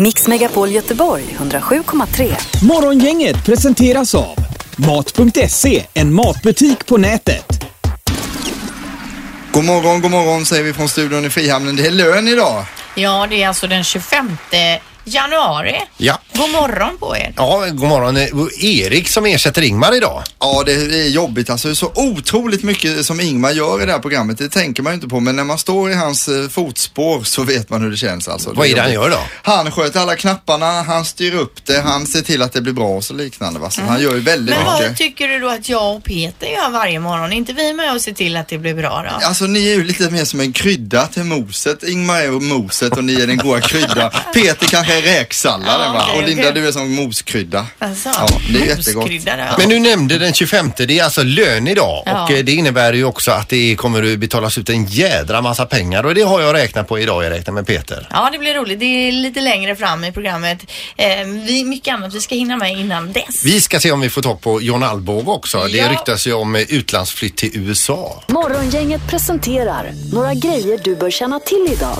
Mix Megapol Göteborg 107,3. Morgongänget presenteras av Mat.se, en matbutik på nätet. God morgon, god morgon säger vi från studion i Frihamnen. Det är lön idag. Ja, det är alltså den 25 januari. Ja. God morgon på er. Ja, god morgon. Eh, Erik som ersätter Ingmar idag. Ja, det är jobbigt alltså. Det är så otroligt mycket som Ingmar gör i det här programmet. Det tänker man ju inte på. Men när man står i hans eh, fotspår så vet man hur det känns alltså. Vad är det han gör då? Han sköter alla knapparna, han styr upp det, han ser till att det blir bra och så liknande. Va? Så han gör ju väldigt Men vad mycket. tycker du då att jag och Peter gör varje morgon? Är inte vi med och ser till att det blir bra då? Alltså ni är ju lite mer som en krydda till moset. Ingmar är moset och ni är den goda krydda. Peter kanske är räksalladen Ja, va? okej, och Linda okej. du är som moskrydda. Alltså, Ja, det är jättegott. Men du nämnde den 25, det är alltså lön idag Ja. och eh, det innebär ju också att det kommer att betalas ut en jädra massa pengar och det har jag räknat på idag, jag räknar med Peter. Ja, det blir roligt. Det är lite längre fram i programmet. Eh, vi, mycket annat vi ska hinna med innan dess. Vi ska se om vi får tag på John Alvbåge också. Det Ja. ryktas ju om eh, utlandsflytt till USA. Morgongänget presenterar några grejer du bör känna till idag.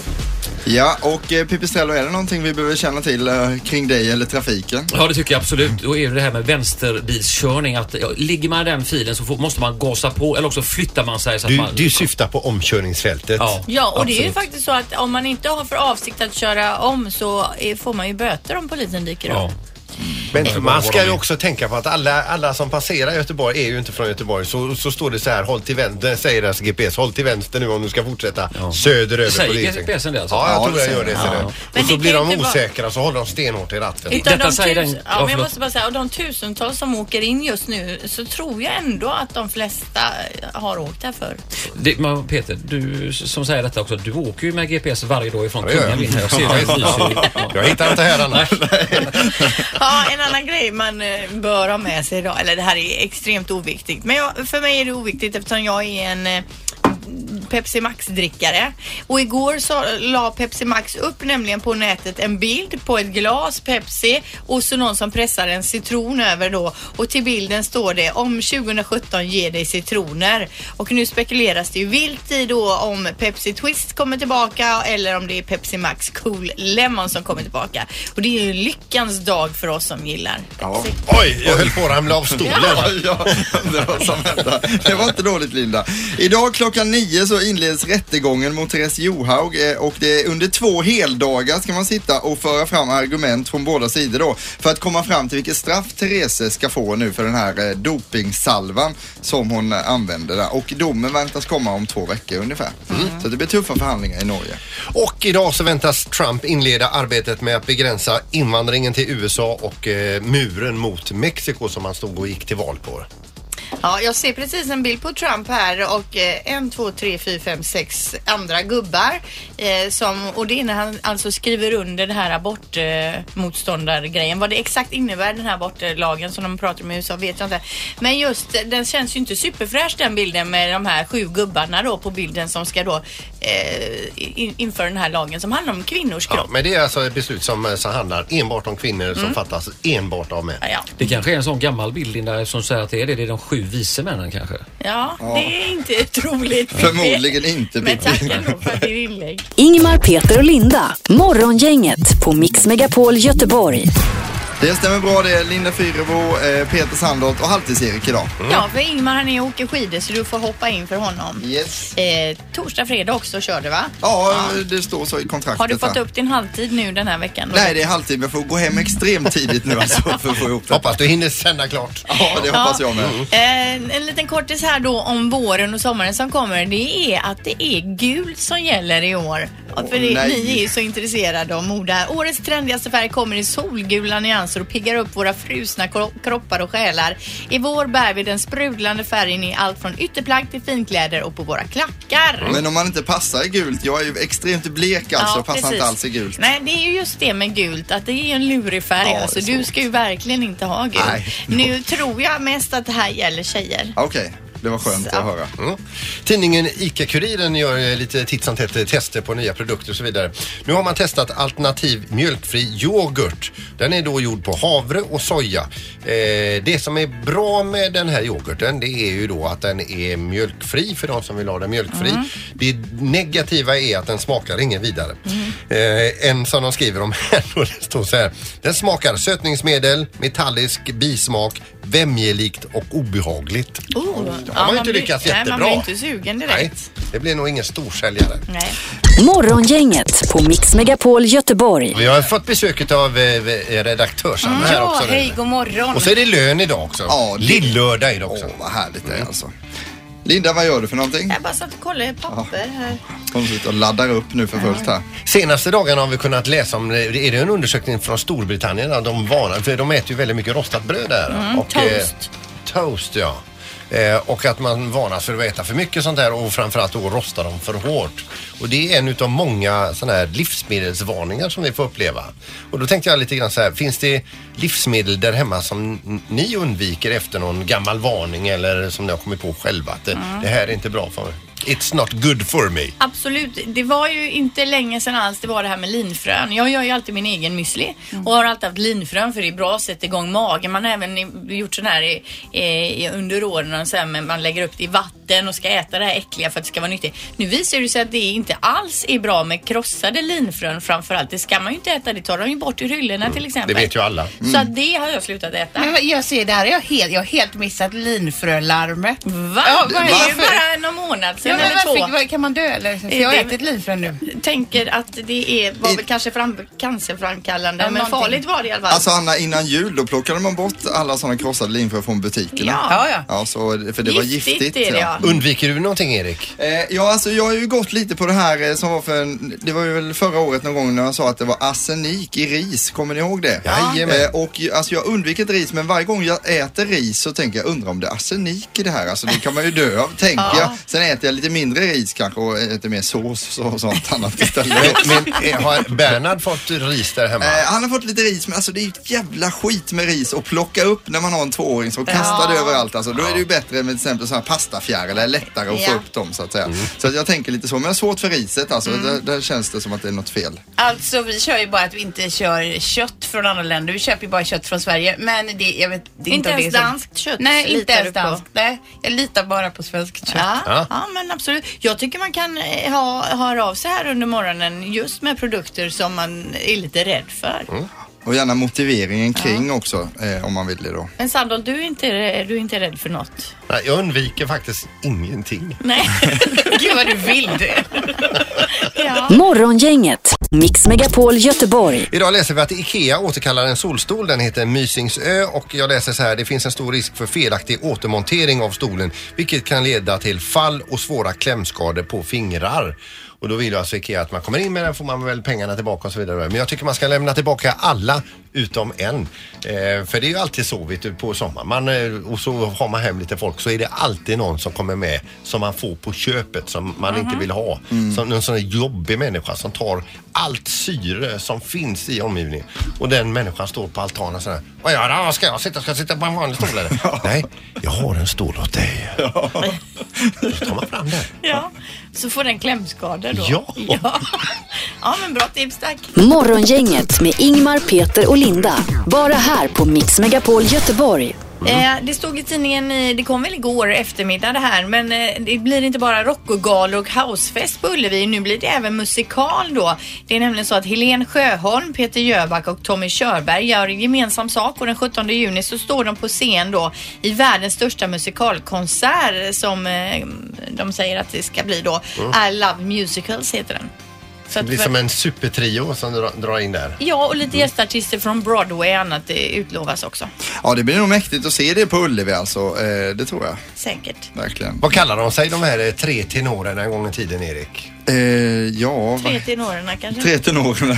Ja, och eh, Pipistrello, är det någonting vi behöver känna till eh, kring dig eller trafiken? Ja, det tycker jag absolut. Då är det det här med vänsterbilskörning. Att, ja, ligger man i den filen så får, måste man gasa på eller också flyttar man sig så att Du, man... du syftar på omkörningsfältet. Ja, Ja, och det är ju absolut. faktiskt så att om man inte har för avsikt att köra om så eh, får man ju böter om polisen dyker Ja. Men man ska ju också tänka på att alla, alla som passerar Göteborg är ju inte från Göteborg. Så, så står det så här, håll till vänster, säger deras GPS, håll till vänster nu om du ska fortsätta söderöver Säger på riksvägen. GPSen det alltså? Ja, jag Ja, tror det jag gör säger det. Ja. Men Och så det blir kan de inte vara- osäkra så håller de stenhårt i ratten. Utan Detta de säger den- ja, ja, men jag förlåt. måste bara säga, av de tusentals som åker in just nu så tror jag ändå att de flesta har åkt här förr. Det, men Peter, du som säger detta också, du åker ju med GPS varje dag ifrån Ja, ja. Kungälv in här. Jag ser. Ja. Jag hittar inte här annars. Ja, en annan grej man eh, bör ha med sig idag, eller det här är extremt oviktigt, men jag, för mig är det oviktigt eftersom jag är en eh, Pepsi Max-drickare. Och igår så la Pepsi Max upp nämligen på nätet en bild på ett glas Pepsi och så någon som pressar en citron över då. Och till bilden står det om 2017 ger dig citroner. Och nu spekuleras det ju vilt i då om Pepsi Twist kommer tillbaka eller om det är Pepsi Max Cool Lemon som kommer tillbaka. Och det är ju lyckans dag för oss som gillar Ja. Pepsi. Oj, jag höll på att ramla av stolen. Ja, det var som hände. Det var inte dåligt Linda. Idag klockan nio så inleds rättegången mot Therese Johaug eh, och det är under två heldagar ska man sitta och föra fram argument från båda sidor då för att komma fram till vilket straff Therese ska få nu för den här eh, dopingsalvan som hon använder där. Och domen väntas komma om två veckor ungefär. Så det blir tuffa förhandlingar i Norge. Och idag så väntas Trump inleda arbetet med att begränsa invandringen till USA och eh, muren mot Mexiko som han stod och gick till val på. Ja, jag ser precis en bild på Trump här och eh, en, två, tre, fyra, fem, sex andra gubbar. Eh, som, och det är när han alltså skriver under det här abortmotståndargrejen. Vad det exakt innebär den här abortlagen som de pratar om i USA vet jag inte. Men just eh, den känns ju inte superfräsch den bilden med de här sju gubbarna då på bilden som ska då eh, in, införa den här lagen som handlar om kvinnors Ja, kropp. men det är alltså ett beslut som, eh, som handlar enbart om kvinnor som fattas enbart av män. Ja, ja. Det kanske är en sån gammal bild Linda, som säger att det är det. Det är de sju vise männen kanske. ja, det är inte troligt. Förmodligen inte Men tack ändå för ditt inlägg. Ingmar, Peter och Linda. Morgongänget på Mix Megapol Göteborg. Det stämmer bra det. Linda Fyrebo, eh, Peter Sandholt och Halvtids-Erik idag. Ja, för Ingmar han är och åker skidor så du får hoppa in för honom. Yes. Eh, torsdag, fredag också kör du va? Ja, det står så i kontraktet. Har du fått här. upp din halvtid nu den här veckan? då? Nej, det är halvtid. men Jag får gå hem extremt tidigt nu alltså för att få ihop det. Hoppas du hinner sända klart. Ja, det hoppas jag med. Eh, en liten kortis här då om våren och sommaren som kommer. Det är att det är gult som gäller i år. Ja, för det, ni är ju så intresserade av mode. Årets trendigaste färg kommer i solgula nyanser och piggar upp våra frusna kro- kroppar och själar. I vår bär vi den sprudlande färgen i allt från ytterplagg till finkläder och på våra klackar. Men om man inte passar i gult, jag är ju extremt blek alltså, Ja, passar precis. inte alls i gult. Nej, det är ju just det med gult, att det är en lurig färg. Ja, alltså, du ska ju verkligen inte ha gult. Nej. Nu tror jag mest att det här gäller tjejer. Okej. Det var skönt att höra. Mm. Tidningen ICA-Kuriren gör eh, lite titt som tätt eh, tester på nya produkter och så vidare. Nu har man testat alternativ mjölkfri yoghurt. Den är då gjord på havre och soja. Eh, det som är bra med den här yoghurten det är ju då att den är mjölkfri för de som vill ha den mjölkfri. Det negativa är att den smakar ingen vidare. Eh, en som de skriver om här då, det står så här. Den smakar sötningsmedel, metallisk bismak, vämjelikt och obehagligt. Oh, Då har ja, man inte blir- lyckats nej, jättebra. Man blir inte sugen direkt. Nej, det blir nog ingen storsäljare. Nej. Morgongänget på Mix Megapol Göteborg. Vi har fått besöket av eh, redaktörs-Anna här Ja, också. hej, god morgon. Och så är det lön idag också. Ja, det- Lill-lördag idag Åh, också. vad härligt det är alltså. Linda, vad gör du för någonting? Jag bara satt och kollade i papper här. Hon sitter och laddar upp nu för fullt här. Senaste dagarna har vi kunnat läsa om, är det en undersökning från Storbritannien? De varnar, för de äter ju väldigt mycket rostat bröd där. Mm, eh, toast. toast, ja. Eh, och att man varnas för att äta för mycket sånt där och framförallt då rosta dem för hårt. Och det är en utav många sådana här livsmedelsvarningar som vi får uppleva. Och då tänkte jag lite grann så här, finns det livsmedel där hemma som ni undviker efter någon gammal varning eller som ni har kommit på själva att det, Mm. det här är inte bra för mig? It's not good for me. Absolut. Det var ju inte länge sedan alls det var det här med linfrön. Jag gör ju alltid min egen müsli och har alltid haft linfrön för det är bra att sätta igång magen. Man har även gjort sån här i, i, under åren och så här, men man lägger upp det i vatten och ska äta det här äckliga för att det ska vara nyttigt. Nu visar det sig att det inte alls är bra med krossade linfrön framförallt. Det ska man ju inte äta. Det tar de ju bort ur hyllorna till exempel. Det vet ju alla. Så att det har jag slutat äta. Men jag ser, det här är jag helt, jag har helt missat linfrölarmet. Va? Ja, det vad är ju bara någon månad Ja, sedan men eller varför, två. vad- kan man dö eller? För jag har Det- ätit linfrön nu. tänker att det är, var väl kanske fram, cancerframkallande Ja, men någonting. farligt var det i alla fall. Alltså Anna, innan jul då plockade man bort alla sådana krossade linfrön från butikerna. Ja. Ja, ja. Ja, så, för det var giftigt. är det ja. Undviker du någonting Erik? Eh, ja, alltså jag har ju gått lite på det här eh, som var för en, det var ju väl förra året någon gång när jag sa att det var arsenik i ris. Kommer ni ihåg det? Jajamän. Eh, och ju- alltså jag undviker ett ris men varje gång jag äter ris så tänker jag undrar om det är arsenik i det här. Alltså det kan man ju dö av tänker jag. Sen äter jag lite mindre ris kanske och äter mer sås och sånt annat istället. Men, men eh, har Bernhard fått ris där hemma? Eh, han har fått lite ris men alltså det är ju ett jävla skit med ris att plocka upp när man har en tvååring som kastar det överallt. Alltså, då är det ju bättre med till exempel sådana här pastafjärilar, det är lättare att få upp dem så att säga. Så att jag tänker lite så, men jag har svårt för riset alltså. Mm. Där, där känns det som att det är något fel. Alltså vi kör ju bara att vi inte kör kött från andra länder. Vi köper ju bara kött från Sverige. Men det, jag vet det är Inte om det ens är så- danskt kött Nej, litar inte ens på? danskt. Nej, jag litar bara på svenskt kött. Ja, Ja. ja. men absolut. Jag tycker man kan eh, ha, höra av sig här under morgonen just med produkter som man är lite rädd för. Och gärna motiveringen kring också eh, om man vill det då. Men Sandholt, du är inte, du är inte rädd för något? Nej, Jag undviker faktiskt ingenting. Nej. Gud vad du vill det. ja. Morgongänget, Mix Megapol Göteborg. Idag läser vi att IKEA återkallar en solstol. Den heter Mysingsö och jag läser så här. Det finns en stor risk för felaktig återmontering av stolen vilket kan leda till fall och svåra klämskador på fingrar. Och då vill ju alltså IKEA att man kommer in med den får man väl pengarna tillbaka och så vidare. Men jag tycker man ska lämna tillbaka alla utom en. Eh, för det är ju alltid så vet du, på sommaren. Man, eh, och så har man hem lite folk så är det alltid någon som kommer med som man får på köpet som man inte vill ha. Som någon sån här jobbig människa som tar allt syre som finns i omgivningen. Och den människan står på altanen och sådär. Vad gör jag? Ska jag sitta? Ska jag sitta på en vanlig stol eller? Nej, jag har en stol åt dig. Då tar man fram den. ja. Så får den klämskador då? Ja. ja. Ja, men bra tips, tack. Morgongänget med Ingmar, Peter och Linda. Bara här på Mix Megapol Göteborg. Eh, det stod i tidningen, eh, det kom väl igår eftermiddag det här, men eh, det blir inte bara rockgalor och housefest på Ullevi. Nu blir det även musikal då. Det är nämligen så att Helen Sjöholm, Peter Jöback och Tommy Körberg gör en gemensam sak och den 17 juni så står de på scen då i världens största musikalkonsert som eh, de säger att det ska bli då. I Love Musicals heter den. Så Det blir för- som en supertrio som drar, drar in där. Ja, och lite gästartister från Broadway och annat det utlovas också. Ja, det blir nog mäktigt att se det på Ullevi alltså. Eh, det tror jag Säkert. verkligen. Vad kallar de sig de här eh, tre tenorerna en gång i tiden Erik? Eh, ja, Tre tenorerna kanske? tre tenorerna.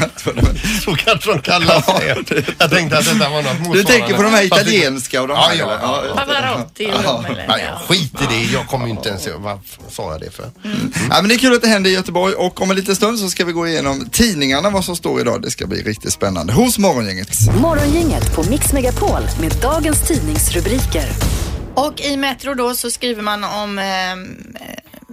Så kanske de kallar sig. Ja, det- Jag tänkte att detta var något motsvarande. Du tänker på de här italienska och de Ja, här? ja, ja, ja. Pavarotti och Ja. de eller? Nej, skit i det. Jag kommer ju inte ens... Vad sa jag det för? Ja, men det är kul att det händer i Göteborg och om en liten stund så ska vi gå igenom tidningarna, vad som står idag. Det ska bli riktigt spännande. Hos Morgongänget. Morgongänget på Mix Megapol med dagens tidningsrubriker. Och i Metro då så skriver man om eh,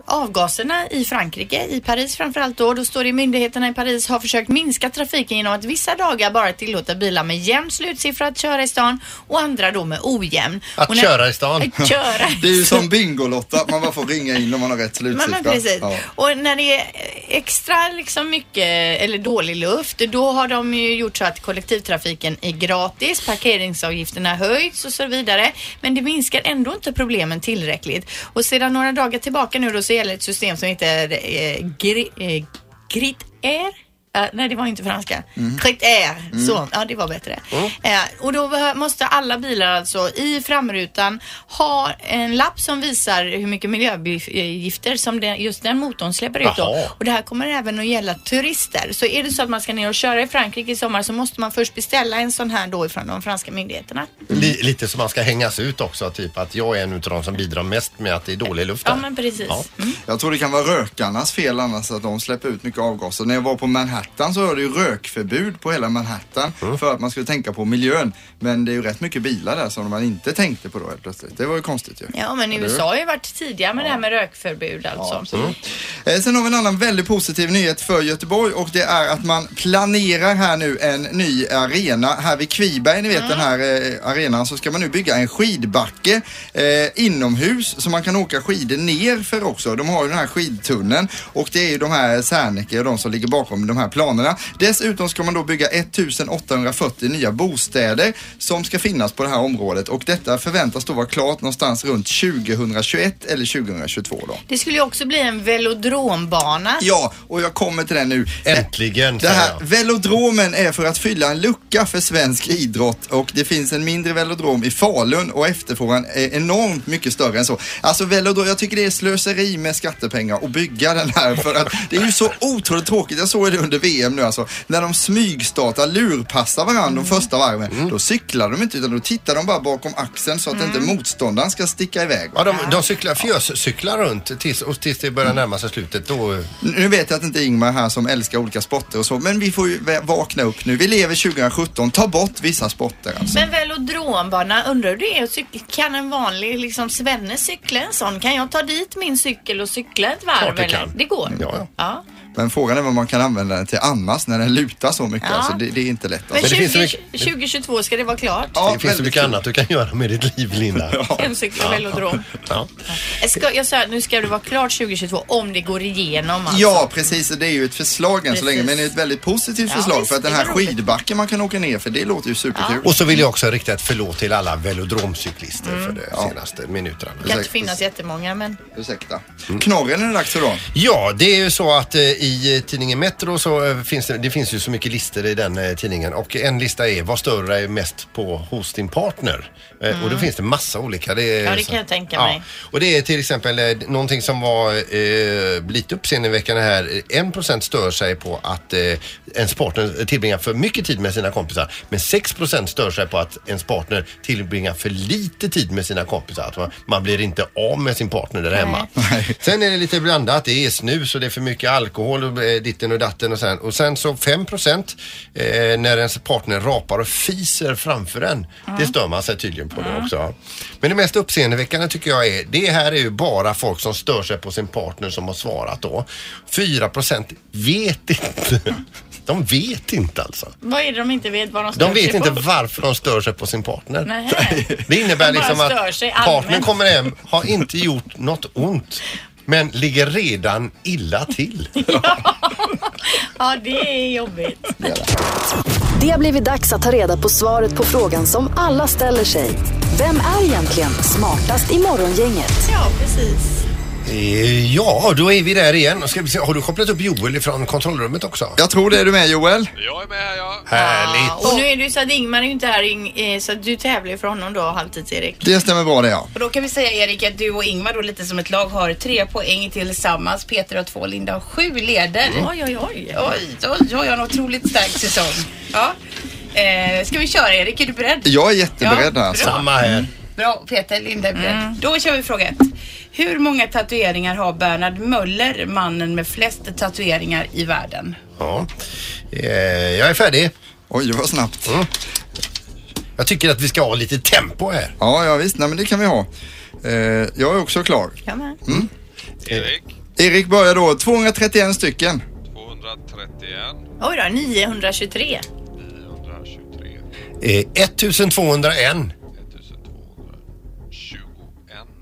avgaserna i Frankrike, i Paris framförallt då. Då står det myndigheterna i Paris har försökt minska trafiken genom att vissa dagar bara tillåta bilar med jämn slutsiffra att köra i stan och andra då med ojämn. Att när- köra i stan. Att köra. Det är ju som Bingolotta, man bara får ringa in om man har rätt Men, slutsiffra. men precis. Ja. Och när det är extra liksom mycket eller dålig luft, då har de ju gjort så att kollektivtrafiken är gratis, parkeringsavgifterna höjts och så vidare. Men det minskar ändå inte problemen tillräckligt. Och sedan några dagar tillbaka nu då så gäller ett system som heter eh, gri, eh, Air. Eh, nej, det var inte franska. Mm. Grit Air. Så, ja det var bättre. Eh, och då måste alla bilar alltså i framrutan ha en lapp som visar hur mycket miljögifter som den, just den motorn släpper ut. Då. Och det här kommer även att gälla turister. Så är det så att man ska ner och köra i Frankrike i sommar så måste man först beställa en sån här då ifrån de franska myndigheterna. Li, lite som man ska hängas ut också, typ att jag är en av de som bidrar mest med att det är dålig luft Ja men precis. Ja. Mm. Jag tror det kan vara rökarnas fel annars att de släpper ut mycket avgaser. När jag var på Manhattan så var det ju rökförbud på hela Manhattan Mm. för att man skulle tänka på miljön. Men det är ju rätt mycket bilar där som man inte tänkte på då helt plötsligt. Det var ju konstigt ju. Ja men? USA har ju varit tidiga med det här med rökförbud alltså. Eh, Sen har vi en annan väldigt positiv nyhet för Göteborg och det är att man planerar här nu en ny arena. Här vid Kviberg, ni vet den här eh, arenan, så ska man nu bygga en skidbacke eh, inomhus så man kan åka skidor ner för också. De har ju den här skidtunneln och det är ju de här Serneke och de som ligger bakom de här planerna. Dessutom ska man då bygga 1840 nya bostäder som ska finnas på det här området och detta förväntas då vara klart någonstans runt 2021 eller 2022 då. Det skulle ju också bli en velodrombana. Ja, och jag kommer till den nu. Äntligen, Det här velodromen är för att fylla en lucka för svensk idrott och det finns en mindre velodrom i Falun och efterfrågan är enormt mycket större än så. Alltså velodrom, jag tycker det är slöseri med skattepengar att bygga den här för att det är ju så otroligt tråkigt. Jag såg det under VM nu alltså. När de smygstartar, lurpassar varandra de första varven, Mm. då cyklar de inte utan då tittar de bara bakom axeln så att inte motståndaren ska sticka iväg. Ja, de, de cyklar, fjöscyklar runt tills, och tills det börjar närma sig slutet. Då, Nu vet jag att det inte är Ingmar här som älskar olika sporter och så, men vi får ju vakna upp nu. Vi lever 2017, ta bort vissa sporter alltså. Men velodrombana, undrar hur det? Kan en vanlig liksom svenne cykla en sån? Kan jag ta dit min cykel och cykla ett varv? Klart det eller? kan. Det går? Ja, ja. ja. Men frågan är vad man kan använda den till annars när den lutar så mycket. Ja. Alltså, det, det är inte lätt. Men, Alltså. så 20, mycket- 2022 ska det vara klart? Ja, det finns så mycket kul. annat du kan göra med ditt liv, Linda. En cykel velodrom. Ja. Jag, ska, jag sa nu ska det vara klart 2022 om det går igenom alltså. Ja, precis. Det är ju ett förslag än så länge, men det är ett väldigt positivt Ja, förslag visst, för att den här skidbacken man kan åka ner för, det låter ju superkul. Och så vill jag också rikta ett förlåt till alla velodromcyklister Mm. för de senaste minuterna. Det kan inte finnas jättemånga men Ursäkta. Knorren är det dags för då. Ja, det är ju så att eh, i eh, tidningen Metro så eh, finns det, det finns ju så mycket listor i den eh, tidningen och en lista är vad större är mest på hos din partner. Eh, Och då finns det massa olika. Det är, Mm. Ja, det kan jag tänka ja. mig. Och det är till exempel någonting som var eh, lite uppseendeväckande här. En procent stör sig på att eh, ens partner tillbringar för mycket tid med sina kompisar. Men 6 procent stör sig på att ens partner tillbringar för lite tid med sina kompisar. Att man, man blir inte av med sin partner där hemma. Sen är det lite blandat. Det är snus och det är för mycket alkohol och eh, ditten och datten och sen. Och sen så 5 procent eh, när ens partner rapar och fiser framför en. Det stör man sig tydligen på det också. Men det mest uppseendeväckande tycker jag är, det här är ju bara folk som stör sig på sin partner som har svarat då. 4 procent vet inte. De vet inte alltså. vad är det de inte vet vad de stör De vet sig inte på? varför de stör sig på sin partner. Nej. Det innebär De liksom att partnern kommer hem, har inte gjort något ont, men ligger redan illa till. Ja, det är jobbigt. Det har blivit dags att ta reda på svaret på frågan som alla ställer sig. Vem är egentligen smartast i morgongänget? Ja, precis. Eh, Ja, då är vi där igen. Ska vi se, har du kopplat upp Joel från kontrollrummet också? Jag tror det är du med Joel. Jag är med här ja. Härligt. Ja, och nu är det ju så att Ingmar är ju inte här Ing- eh, så att du tävlar ju för honom då, halvtids-Erik. Det stämmer bra det ja. Och då kan vi säga Erik att du och Ingmar då lite som ett lag har tre poäng tillsammans. Peter har två, Linda har sju leder. Oj, oj, oj. Oj, oj, oj, en otroligt stark säsong. Ja. Eh, ska vi köra Erik? Är du beredd? Jag är jätteberedd Ja, här. Alltså. bra. Samma här. Bra, Peter, Linda är beredd. Då kör vi fråga ett. Hur många tatueringar har Bernhard Möller, mannen med flest tatueringar i världen? Ja. Eh, Jag är färdig. Oj, det var snabbt. Jag tycker att vi ska ha lite tempo här. Ja, ja visst. Nej, men det kan vi ha. Eh, jag är också klar. Jag med. Erik, Erik börjar då. 231 stycken. 231, Oj då, 923. 923, Eh, 1201.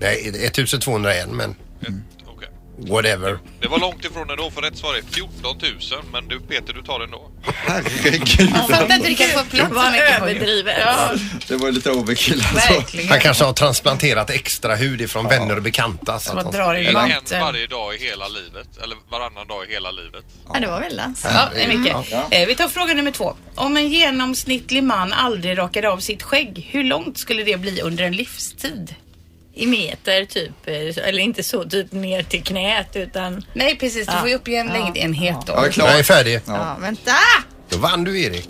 1221. Nej, 1201 men Ett, okej. whatever. Det var långt ifrån ändå för rätt svar är 14 000 men du Peter du tar den då. Herregud. Fattar inte du kan få plats så mycket på det. överdrivet. Ja, Det var lite overkill alltså. verkligen. Han kanske har transplanterat extra hud ifrån vänner och bekanta. Så att att han... Det i är en vatten. varje dag i hela livet. Eller varannan dag i hela livet. Ja, det var väldans. Ja, det är mycket. Ja. Eh, Vi tar fråga nummer två. Om en genomsnittlig man aldrig rakade av sitt skägg, hur långt skulle det bli under en livstid? I meter typ, eh, eller inte så typ ner till knät utan... Nej, precis. Du Ja. får ju uppge en Ja. längdenhet då. Jag är klar. Jag är färdig. Ja, vänta! Då vann du Erik.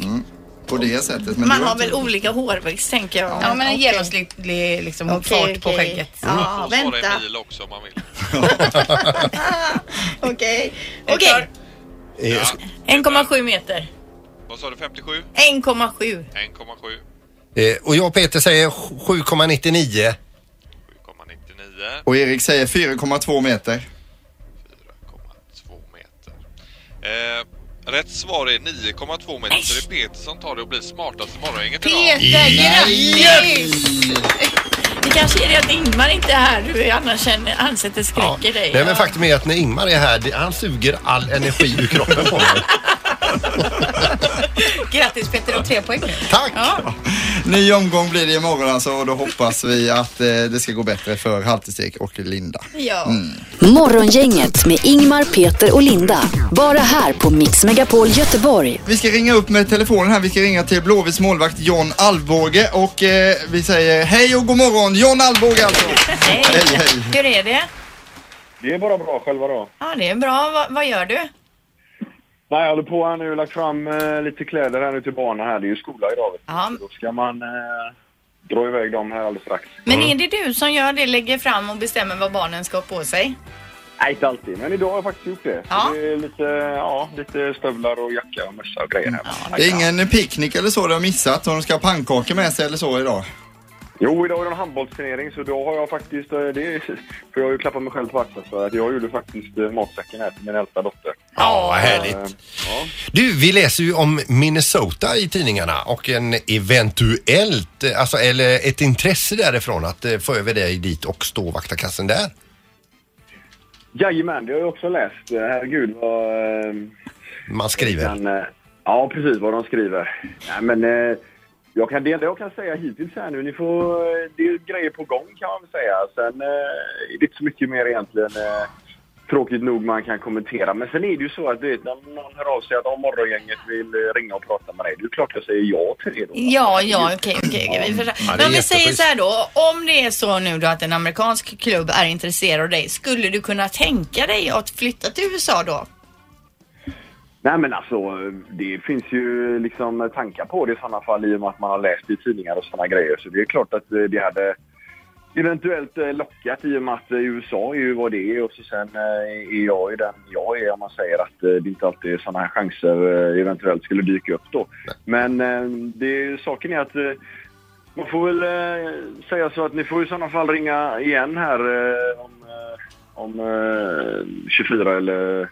På det sättet. Men Man du har inte- väl olika hårväxt tänker jag. Ja, men en Okej. genomsnittlig liksom, Okej, fart på okej. skägget. Ja, Man får svara vänta. i mil också om man vill. Okej. Okej. klar? Eh, 1,7 meter. Vad sa du? 57? 1,7. 1,7? eh, Och jag och Peter säger 7,99. 7,99. Och Erik säger 4,2 meter. 4,2 meter. Eh, rätt svar är 9,2 meter så det är Peter som tar det och blir smartast i morgongänget idag. Peter, grattis! Det kanske är det att Ingmar inte är här. Du annars känner ansiktet Ja. skräcker dig. Nej men faktum är att när Ingmar är här, det- han suger all energi ur kroppen på mig. Grattis Peter och tre poäng nu. Tack! Ja. Ny omgång blir det imorgon alltså och då hoppas vi att eh, det ska gå bättre för Haltestek och Linda. Ja. Morgongänget med Ingmar, Peter och Linda. Bara här på Mix Megapol Göteborg. Vi ska ringa upp med telefonen här. Vi ska ringa till Blåvitts målvakt John Alvbåge och eh, vi säger hej och god morgon. John Alvbåge alltså. Hej. Hej, hej. Hur är det? Det är bara bra själva då. Ja, det är bra. Va, vad gör du? Nej, jag håller på här nu lagt fram eh, lite kläder här nu till barnen här. Det är ju skola idag. Vet du. Ja. Då ska man eh, dra iväg dem här alldeles strax. Men är det du som gör det, lägger fram och bestämmer vad barnen ska ha på sig? Nej, inte alltid. Men idag har jag faktiskt gjort det. Ja. Det är lite, ja, lite stövlar och jacka och mössa och grejer här. Det är ingen picknick eller så du har missat? Om de ska ha pannkakor med sig eller så idag? Jo, idag är det en handbollsturnering så då har jag faktiskt, eh, det för jag har ju klappat mig själv på axeln för att jag gjorde faktiskt eh, matsäcken här till min äldsta dotter. Ja, vad Eh, härligt. Ja. Du, vi läser ju om Minnesota i tidningarna och en eventuellt, alltså eller ett intresse därifrån att få över dig dit och stå vakta kassen där. Jajamän, det har jag också läst. Herregud vad... Man skriver. Kan, ja, precis vad de skriver. Nej, men jag kan, det enda jag kan säga hittills här nu, ni får, det är grejer på gång kan man väl säga. Sen eh, är det inte så mycket mer egentligen. Eh, tråkigt nog man kan kommentera. Men sen är det ju så att du vet, när någon hör av sig att om morgongänget vill eh, ringa och prata med dig, det är klart jag säger ja till det då. Ja, ja, okej, okej. okej. Vi förstår. Ja, Men om vi säger så här då. Om det är så nu då att en amerikansk klubb är intresserad av dig, skulle du kunna tänka dig att flytta till USA då? Nej men alltså, det finns ju liksom tankar på det i sådana fall i och med att man har läst i tidningar och sådana grejer. Så det är klart att det hade eventuellt eh, lockat i och med att eh, USA är ju vad det är och så sen eh, är jag ju den jag är om man säger att det inte alltid är sådana här chanser eventuellt skulle dyka upp då. Men eh, det, saken är att man får väl säga så att ni får i sådana fall ringa igen här om, om 24 eller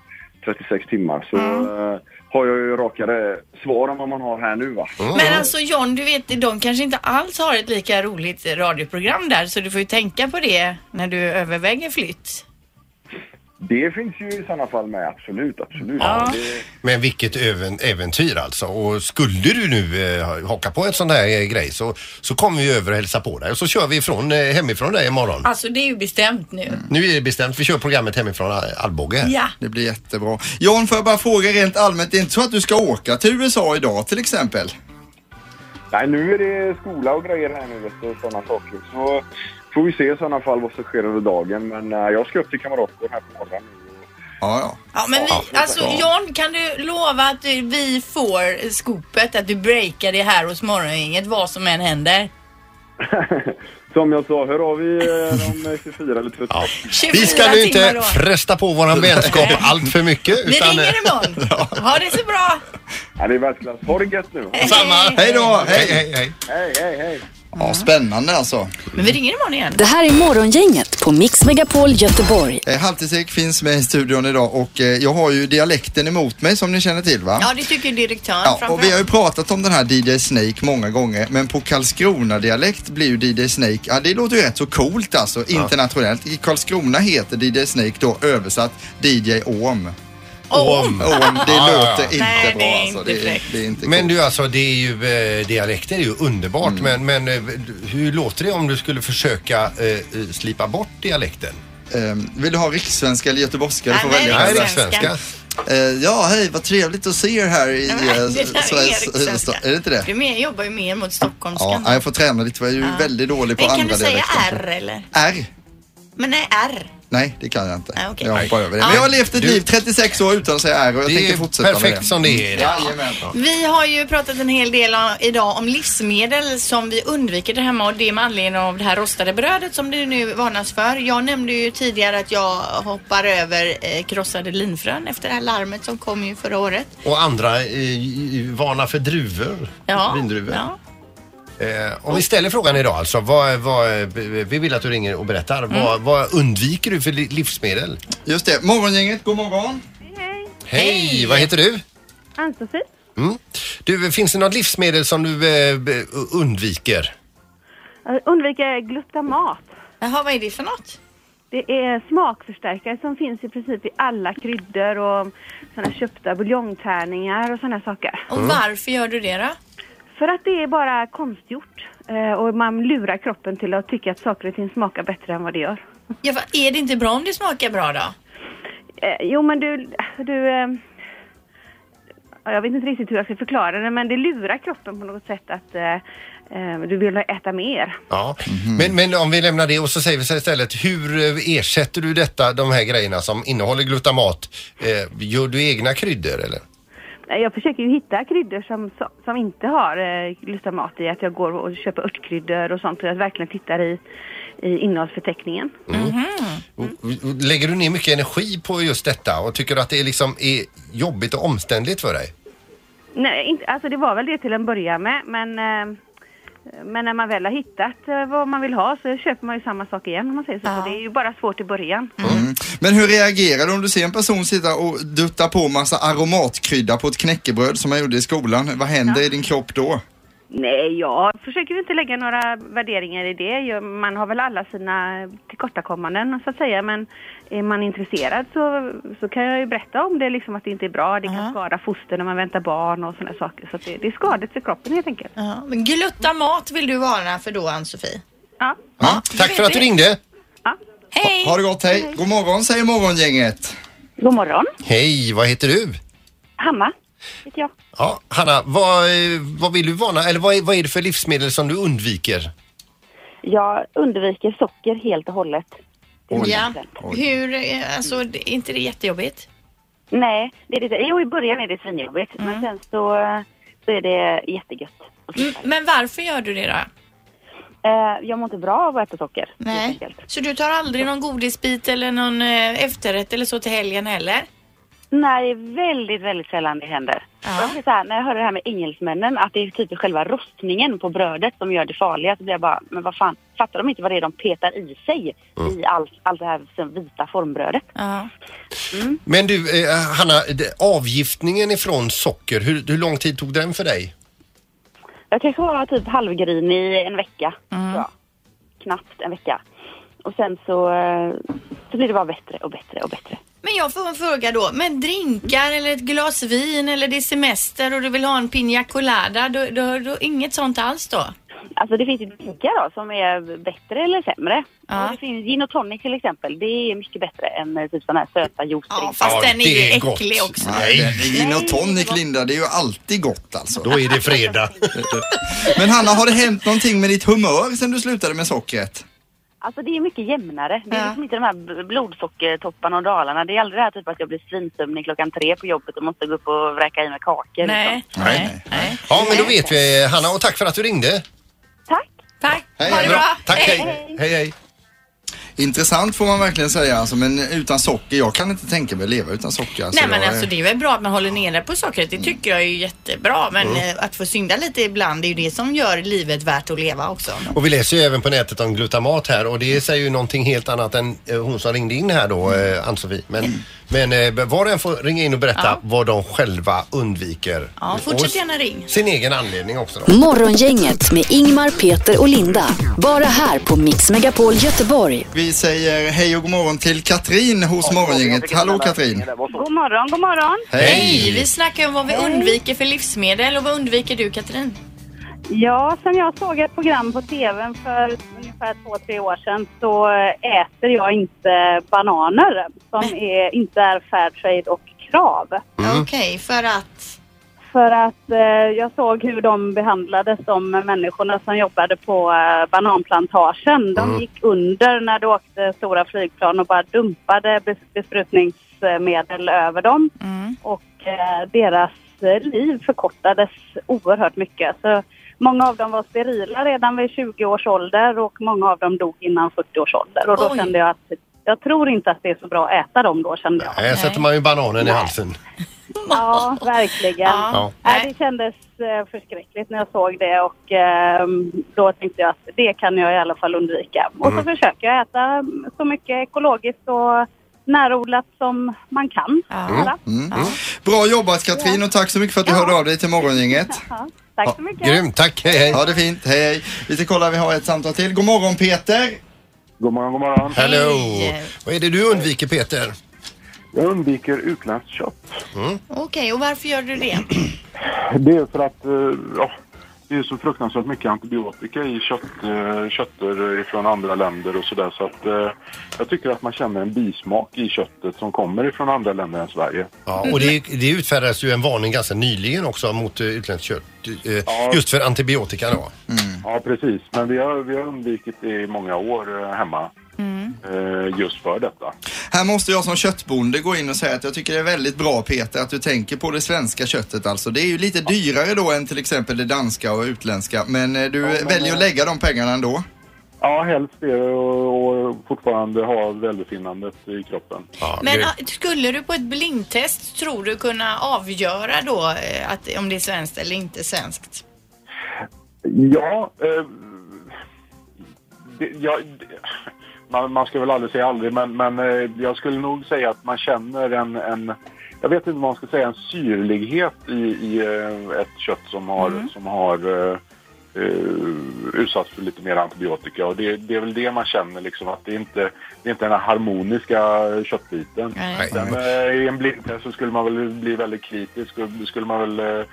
36 timmar så eh, har jag ju rakare svar än vad man har här nu va. Men alltså John, du vet, de kanske inte alls har ett lika roligt radioprogram där, så du får ju tänka på det när du överväger flytt. Det finns ju i sådana fall med, absolut, absolut. Ja. Det, Men vilket även, äventyr alltså. Och skulle du nu eh, haka på en sån här eh, grej så, så kommer vi över och hälsa på dig och så kör vi ifrån, eh, hemifrån dig imorgon. Alltså det är ju bestämt nu. Nu är det bestämt, vi kör programmet hemifrån Al- Alvbåge. Ja. Det blir jättebra. John, får jag bara fråga rent allmänt, det är inte så att du ska åka till USA idag till exempel? nej, nu är det skola och grejer här nu vet du, och sådana saker. Så får vi se i sådana fall vad som sker under dagen. Men eh, jag ska upp till Kamratgården här på morgonen. Ja, ja. Ja, men vi, alltså John, kan du lova att du, vi får skopet, att du breakar det här hos morgongänget vad som än händer? Som jag sa, hör av er eh, om eh, 24 eller 30. Vi ska 24 nu inte då. fresta på våran vänskap allt för mycket. Vi utan, ringer eh, imorgon. Ha det så bra. Ja, det är världsklass. Ha det gött nu. Samma. Hej då! Hej, Hej! hej, hej. Hej, hej, hej. Ja, spännande alltså. Men vi ringer imorgon igen. Det här är Morgongänget på Mix Megapol Göteborg. Eh, Halvtids-Erik finns med i studion idag och eh, jag har ju dialekten emot mig som ni känner till va? Ja, det tycker direktören Ja, och vi har ju pratat om den här DJ Snake många gånger, men på Karlskrona-dialekt blir ju DJ Snake, ja det låter ju rätt så coolt alltså internationellt. I Karlskrona heter DJ Snake då översatt DJ Orm. Om. Orm, det Ja, ja, ja. låter inte Nej, bra det är alltså. inte Det är, fräckt. det är inte Men coolt. du alltså, det är ju, eh, dialekten är ju underbart. Mm. Men, men eh, hur låter det om du skulle försöka eh, slipa bort dialekten? Ehm, vill du ha rikssvenska eller göteborgska? Du får Nej, välja. nej, det det är är svenska. svenska. Eh, ja, hej, vad trevligt att se er här i Nej, eh, det där är Sveriges rikssvenska. huvudstad. Är det inte det? Du mer, jobbar ju mer mot Ja, stockholmskan. jag får träna lite för jag är ju Ja. väldigt dålig på Men kan andra du säga dialekter. R eller? R? Men nej, R. Nej, det kan jag inte. Nej, okej. Jag hoppar över det. Ja. Men jag har levt ett Du- liv 36 år utan att säga R och jag Det tänker fortsätta med perfekt det. som det är. Jajamän. Vi har ju pratat en hel del om, idag om livsmedel som vi undviker det hemma och det med anledning av det här rostade brödet som det nu varnas för. Jag nämnde ju tidigare att jag hoppar över eh, krossade linfrön efter det här larmet som kom ju förra året. Och andra eh, varnar för druvor. Ja. Vindruvor. ja. Eh, om vi ställer frågan idag alltså. Vad, vad, vi vill att du ringer och berättar. Mm. Vad, vad undviker du för li- livsmedel? Just det. Morgongänget, god morgon. Hej, vad heter du? Ann-Sofie? Mm. Du, finns det något livsmedel som du eh, undviker? Jag undviker glutamat. Jaha, vad är det för något? Det är smakförstärkare som finns i princip i alla kryddor och såna köpta buljongtärningar och sådana saker. Och varför gör du det då? För att det är bara konstgjort eh, och man lurar kroppen till att tycka att saker och ting smakar bättre än vad det gör. Ja, är det inte bra om det smakar bra då? Eh, jo men du, du eh, ja, jag vet inte riktigt hur jag ska förklara det men det lurar kroppen på något sätt att eh, du vill äta mer. Ja. Men, men om vi lämnar det och så säger vi så istället. Hur ersätter du detta, de här grejerna som innehåller glutamat? Eh, gör du egna kryddor eller? Nej, Jag försöker ju hitta kryddor som, som- inte har eh, glutamat i. Att jag går och köper örtkryddor och sånt och jag verkligen tittar i, i innehållsförteckningen. Och- och Lägger du ner mycket energi på just detta och tycker att det är liksom är jobbigt och omständligt för dig? Nej, inte, alltså det var väl det till en början med men, eh, men när man väl har hittat eh, vad man vill ha så köper man ju samma sak igen om man säger så. Ja. så det är ju bara svårt i början. Mm. Men hur reagerar du om du ser en person sitta och dutta på massa aromatkrydda på ett knäckebröd som man gjorde i skolan? Vad händer i din kropp då? Nej, jag försöker inte lägga några värderingar i det. Man har väl alla sina tillkortakommanden så att säga. Men är man intresserad så, så kan jag ju berätta om det, liksom att det inte är bra. Det kan Ja. skada foster när man väntar barn och sådana saker. Så att det, det är skadligt för kroppen helt enkelt. Ja, men glutamat vill du varna för då, Ann-Sofie? Ja. Ja, tack för att du ringde. Hej! Ha det gott, hej. God morgon säger morgongänget. God morgon. Hej, vad heter du? Hanna jag. Ja, Hanna, vad, vad vill du varna? Eller vad är, vad är det för livsmedel som du undviker? Jag undviker socker helt och hållet. Ja. Hur, eh, alltså, det- är inte det jättejobbigt? Nej, det är det. Jo, i början är det svinjobbigt. Men sen så, så är det jättegött. Mm, Men varför gör du det då? Eh, jag mår inte bra av att äta socker. helt enkelt. Så du tar aldrig någon godisbit eller någon eh, efterrätt eller så till helgen heller? Nej, det är väldigt, väldigt sällan det händer. Ja. Jag så här, när jag hör det här med engelsmännen, att det är typ själva rostningen på brödet som gör det farliga, så blir jag bara, men vad fan, fattar de inte vad det är de petar i sig i allt, allt det här vita formbrödet? Ja. Men du, eh, Hanna, avgiftningen ifrån socker, hur, hur lång tid tog den för dig? Jag kanske var typ halvgrinig i en vecka, tror jag. Knappt en vecka. Och sen så, eh, så blir det bara bättre och bättre och bättre. Men jag får en fråga då. Men drinkar eller ett glas vin eller det är semester och du vill ha en piña colada, då, då, då inget sånt alls då? Alltså det finns ju drinkar då som är bättre eller sämre. Ja. Det finns gin och tonic till exempel. Det är mycket bättre än eh, typ sådana här söta Ja, juicedrinkar. fast Ja, den är ju är gott. äcklig också. Nej, det- gin och Nej, tonic Linda, det är ju alltid gott alltså. Då är det fredag. Men Hanna, har det hänt någonting med ditt humör sen du slutade med sockret? Alltså det är mycket jämnare. Det är Ja. liksom inte de här bl- blodsockertopparna och dalarna. Det är aldrig det här typ att jag blir svinsömnig klockan tre på jobbet och måste gå upp och vräka i mig kakor. Nej, Liksom. nej, Nej, nej. Ja, men då vet vi Hanna och tack för att du ringde. Tack! Tack. Hej, Ha det bra. Tack, Hej. hej. Hej, hej. Intressant får man verkligen säga alltså, men utan socker, jag kan inte tänka mig att leva utan socker. Alltså, Nej men jag, alltså det är väl bra att man håller nere på sockret. Det tycker jag är jättebra. Men Mm. eh, att få synda lite ibland det är ju det som gör livet värt att leva också. Och vi läser ju även på nätet om glutamat här och det säger ju någonting helt annat än eh, hon som ringde in här då, eh, Ann-Sofie. Men, men eh, var och en får ringa in och berätta Ja. vad de själva undviker. Ja, fortsätt Och gärna ring. Sin egen anledning också då. Morgongänget med Ingmar, Peter och Linda. Bara här på Mix Megapol Göteborg. Vi säger hej och god morgon till Katrin hos Morgongänget. Hallå Katrin! God morgon, god morgon. Hej! Vi snackar om vad vi undviker för livsmedel och vad undviker du Katrin? Ja, sen jag såg ett program på tvn för ungefär två, tre år sedan så äter jag inte bananer som är, inte är Fairtrade och Krav. Okej, för att... För att eh, jag såg hur de behandlades, de människorna som jobbade på eh, bananplantagen. De gick under när det åkte stora flygplan och bara dumpade bes- besprutningsmedel över dem. Och eh, deras liv förkortades oerhört mycket. Så många av dem var sterila redan vid 20 års ålder och många av dem dog innan 40 års ålder. Och då Oj. kände jag att jag tror inte att det är så bra att äta dem då kände jag. Här sätter man ju bananen i halsen. Ja, verkligen. Ja. Ja. Nej, det kändes eh, förskräckligt när jag såg det och ehm, då tänkte jag att det kan jag i alla fall undvika. Och så försöker jag äta så mycket ekologiskt och närodlat som man kan. göra. Mm. Bra jobbat Katrin och tack så mycket för att du hörde av dig till Morgongänget. Ja, tack så mycket. Grymt, tack, hej hej. Ha det fint, hej hej. Vi ska kolla, vi har ett samtal till. God morgon Peter! God morgon, god morgon. Hello! Vad är det du undviker Peter? Jag undviker utländskt kött. Okej, och varför gör du det? Det är för att eh, ja, det är så fruktansvärt mycket antibiotika i kött, eh, kötter från andra länder och sådär. Så att eh, jag tycker att man känner en bismak i köttet som kommer ifrån andra länder än Sverige. Ja, och det, det utfärdades ju en varning ganska nyligen också mot uh, utländskt kött. eh, Just för antibiotika då. Ja, precis. Men vi har, vi har undvikit det i många år eh, hemma. Eh, just för detta. Här måste jag som köttbonde gå in och säga att jag tycker det är väldigt bra Peter att du tänker på det svenska köttet alltså. Det är ju lite dyrare då än till exempel det danska och utländska men eh, du men, väljer att eh, lägga de pengarna ändå. Ja, helst det och, och fortfarande ha välbefinnandet i kroppen. Ja, Men ah, skulle du på ett blindtest, tror du, kunna avgöra då att, om det är svenskt eller inte svenskt? Ja, eh, det, ja det, man, man ska väl aldrig säga aldrig, men, men eh, jag skulle nog säga att man känner en, en jag vet inte vad man ska säga, en syrlighet i, i eh, ett kött som har, som har eh, utsatts för lite mer antibiotika. Och det, det är väl det man känner, liksom, att det är inte det är inte den här harmoniska köttbiten. Nej. Sen eh, i en blindtest så skulle man väl bli väldigt kritisk och skulle man väl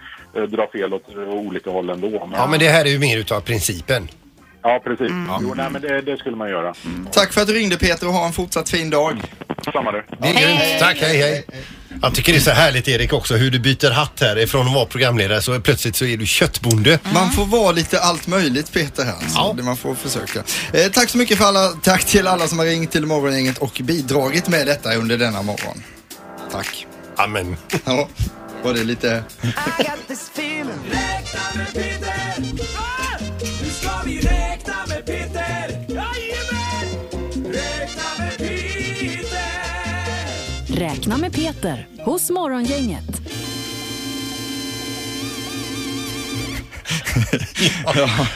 dra fel åt olika håll ändå. Men, Ja, men det här är ju mer utav principen. Ja, precis. Jo, nej, men det, det skulle man göra. Tack för att du ringde Peter och ha en fortsatt fin dag. Samma det. Det är grymt. Tack, hej hej. Jag tycker det är så härligt Erik också hur du byter hatt här. Ifrån att vara programledare så plötsligt så är du köttbonde. Man får vara lite allt möjligt Peter här. Så Ja. det man får försöka. Eh, tack så mycket för alla, tack till alla som har ringt till Morgongänget och bidragit med detta under denna morgon. Tack. Amen. Ja, var det lite... Räkna med Peter hos Morgongänget.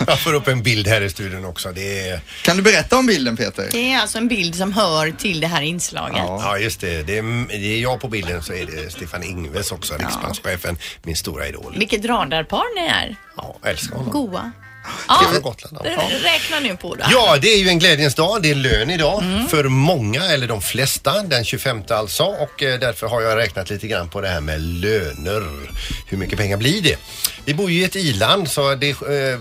Jag får upp en bild här i studion också. Det är, Kan du berätta om bilden Peter? Det är alltså en bild som hör till det här inslaget. ja just det. Det är, det är jag på bilden så är det Stefan Ingves också, riksbankschefen, min stora idol. Vilket radarpar ni är. Ja, älskar honom. Goa. Från Gotland. Ja. Räkna nu på det. Ja, det är ju en glädjens dag. Det är lön idag för många, eller de flesta, den 25 alltså. Och eh, därför har jag räknat lite grann på det här med löner. Hur mycket pengar blir det? Vi bor ju i ett i-land så det, eh,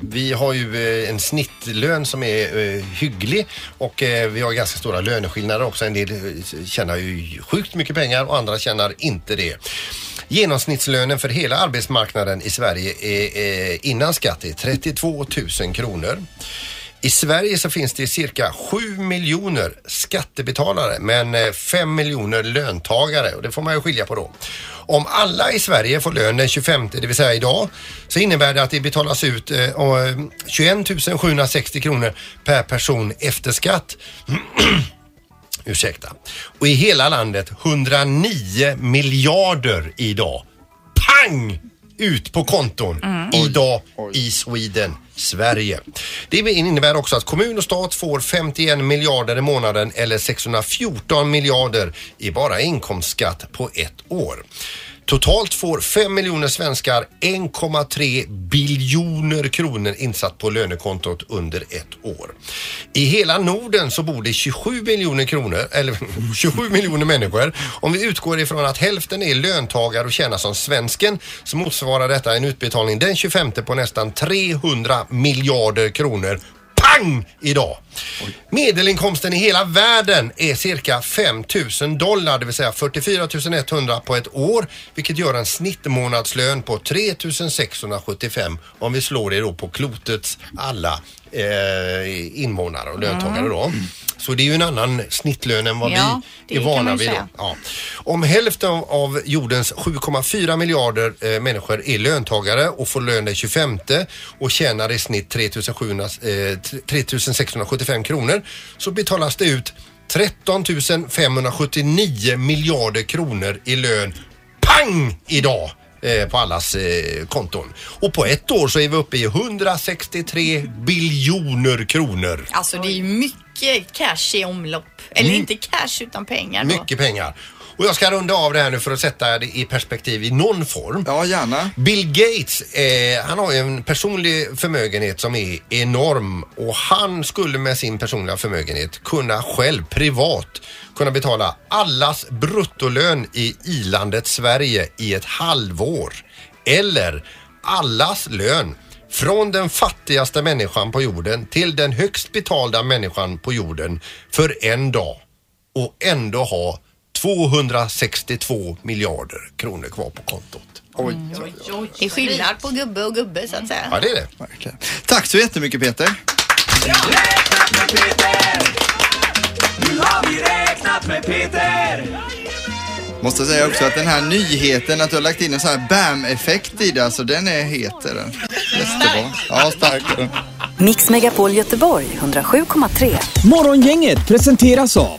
vi- har ju eh, en snittlön som är hygglig och vi har ganska stora löneskillnader också. En del tjänar ju sjukt mycket pengar och andra tjänar inte det. Genomsnittslönen för hela arbetsmarknaden i Sverige är, eh, innan skatt är 32 000 kronor. I Sverige så finns det cirka 7 miljoner skattebetalare men eh, 5 miljoner löntagare och det får man ju skilja på då. Om alla i Sverige får lön den 25, det vill säga idag, så innebär det att det betalas ut eh, 21 760 eh, kronor per person efter skatt. Ursäkta. Och i hela landet 109 miljarder idag. Pang! Ut på konton idag i Sweden, Sverige. Det innebär också att kommun och stat får 51 miljarder i månaden eller 614 miljarder i bara inkomstskatt på ett år. Totalt får 5 miljoner svenskar 1,3 biljoner kronor insatt på lönekontot under ett år. I hela Norden så bor det 27 miljoner kronor, eller 27 miljoner människor. Om vi utgår ifrån att hälften är löntagare och tjänar som svensken så motsvarar detta en utbetalning den 25 på nästan 300 miljarder kronor pang idag. Medelinkomsten i hela världen är cirka 5 000 dollar, det vill säga 44 100 på ett år, vilket gör en snittmånadslön på 3 675 om vi slår det då på klotets alla eh, invånare och löntagare då. Så det är ju en annan snittlön än vad Ja, vi det är kan vana man vid. Då. säga. Ja. Om hälften av jordens 7,4 miljarder eh, människor är löntagare och får lön den 25 och tjänar i snitt 3 700, eh, 3 675 kronor så betalas det ut 13 579 miljarder kronor i lön pang idag eh, på allas eh, konton. Och på ett år så är vi uppe i 163 biljoner kronor. Alltså det är ju mycket cash i omlopp. Eller inte cash utan pengar då. Mm. Mycket pengar. Och jag ska runda av det här nu för att sätta det i perspektiv i någon form. Ja, gärna. Bill Gates, eh, han har ju en personlig förmögenhet som är enorm och han skulle med sin personliga förmögenhet kunna själv privat kunna betala allas bruttolön i ilandet Sverige i ett halvår. Eller allas lön från den fattigaste människan på jorden till den högst betalda människan på jorden för en dag och ändå ha 262 miljarder kronor kvar på kontot. Oj, Det är skillnad på gubbe och gubbe så att säga. Ja, det är det. verkligen. Tack så jättemycket Peter. Nu har vi räknat med Peter! Måste säga också att den här nyheten att du har lagt in en sån här BAM-effekt i det, alltså den är het är den. Jättebra. Ja, stark. Mix Megapol Göteborg 107,3. Morgongänget presenteras av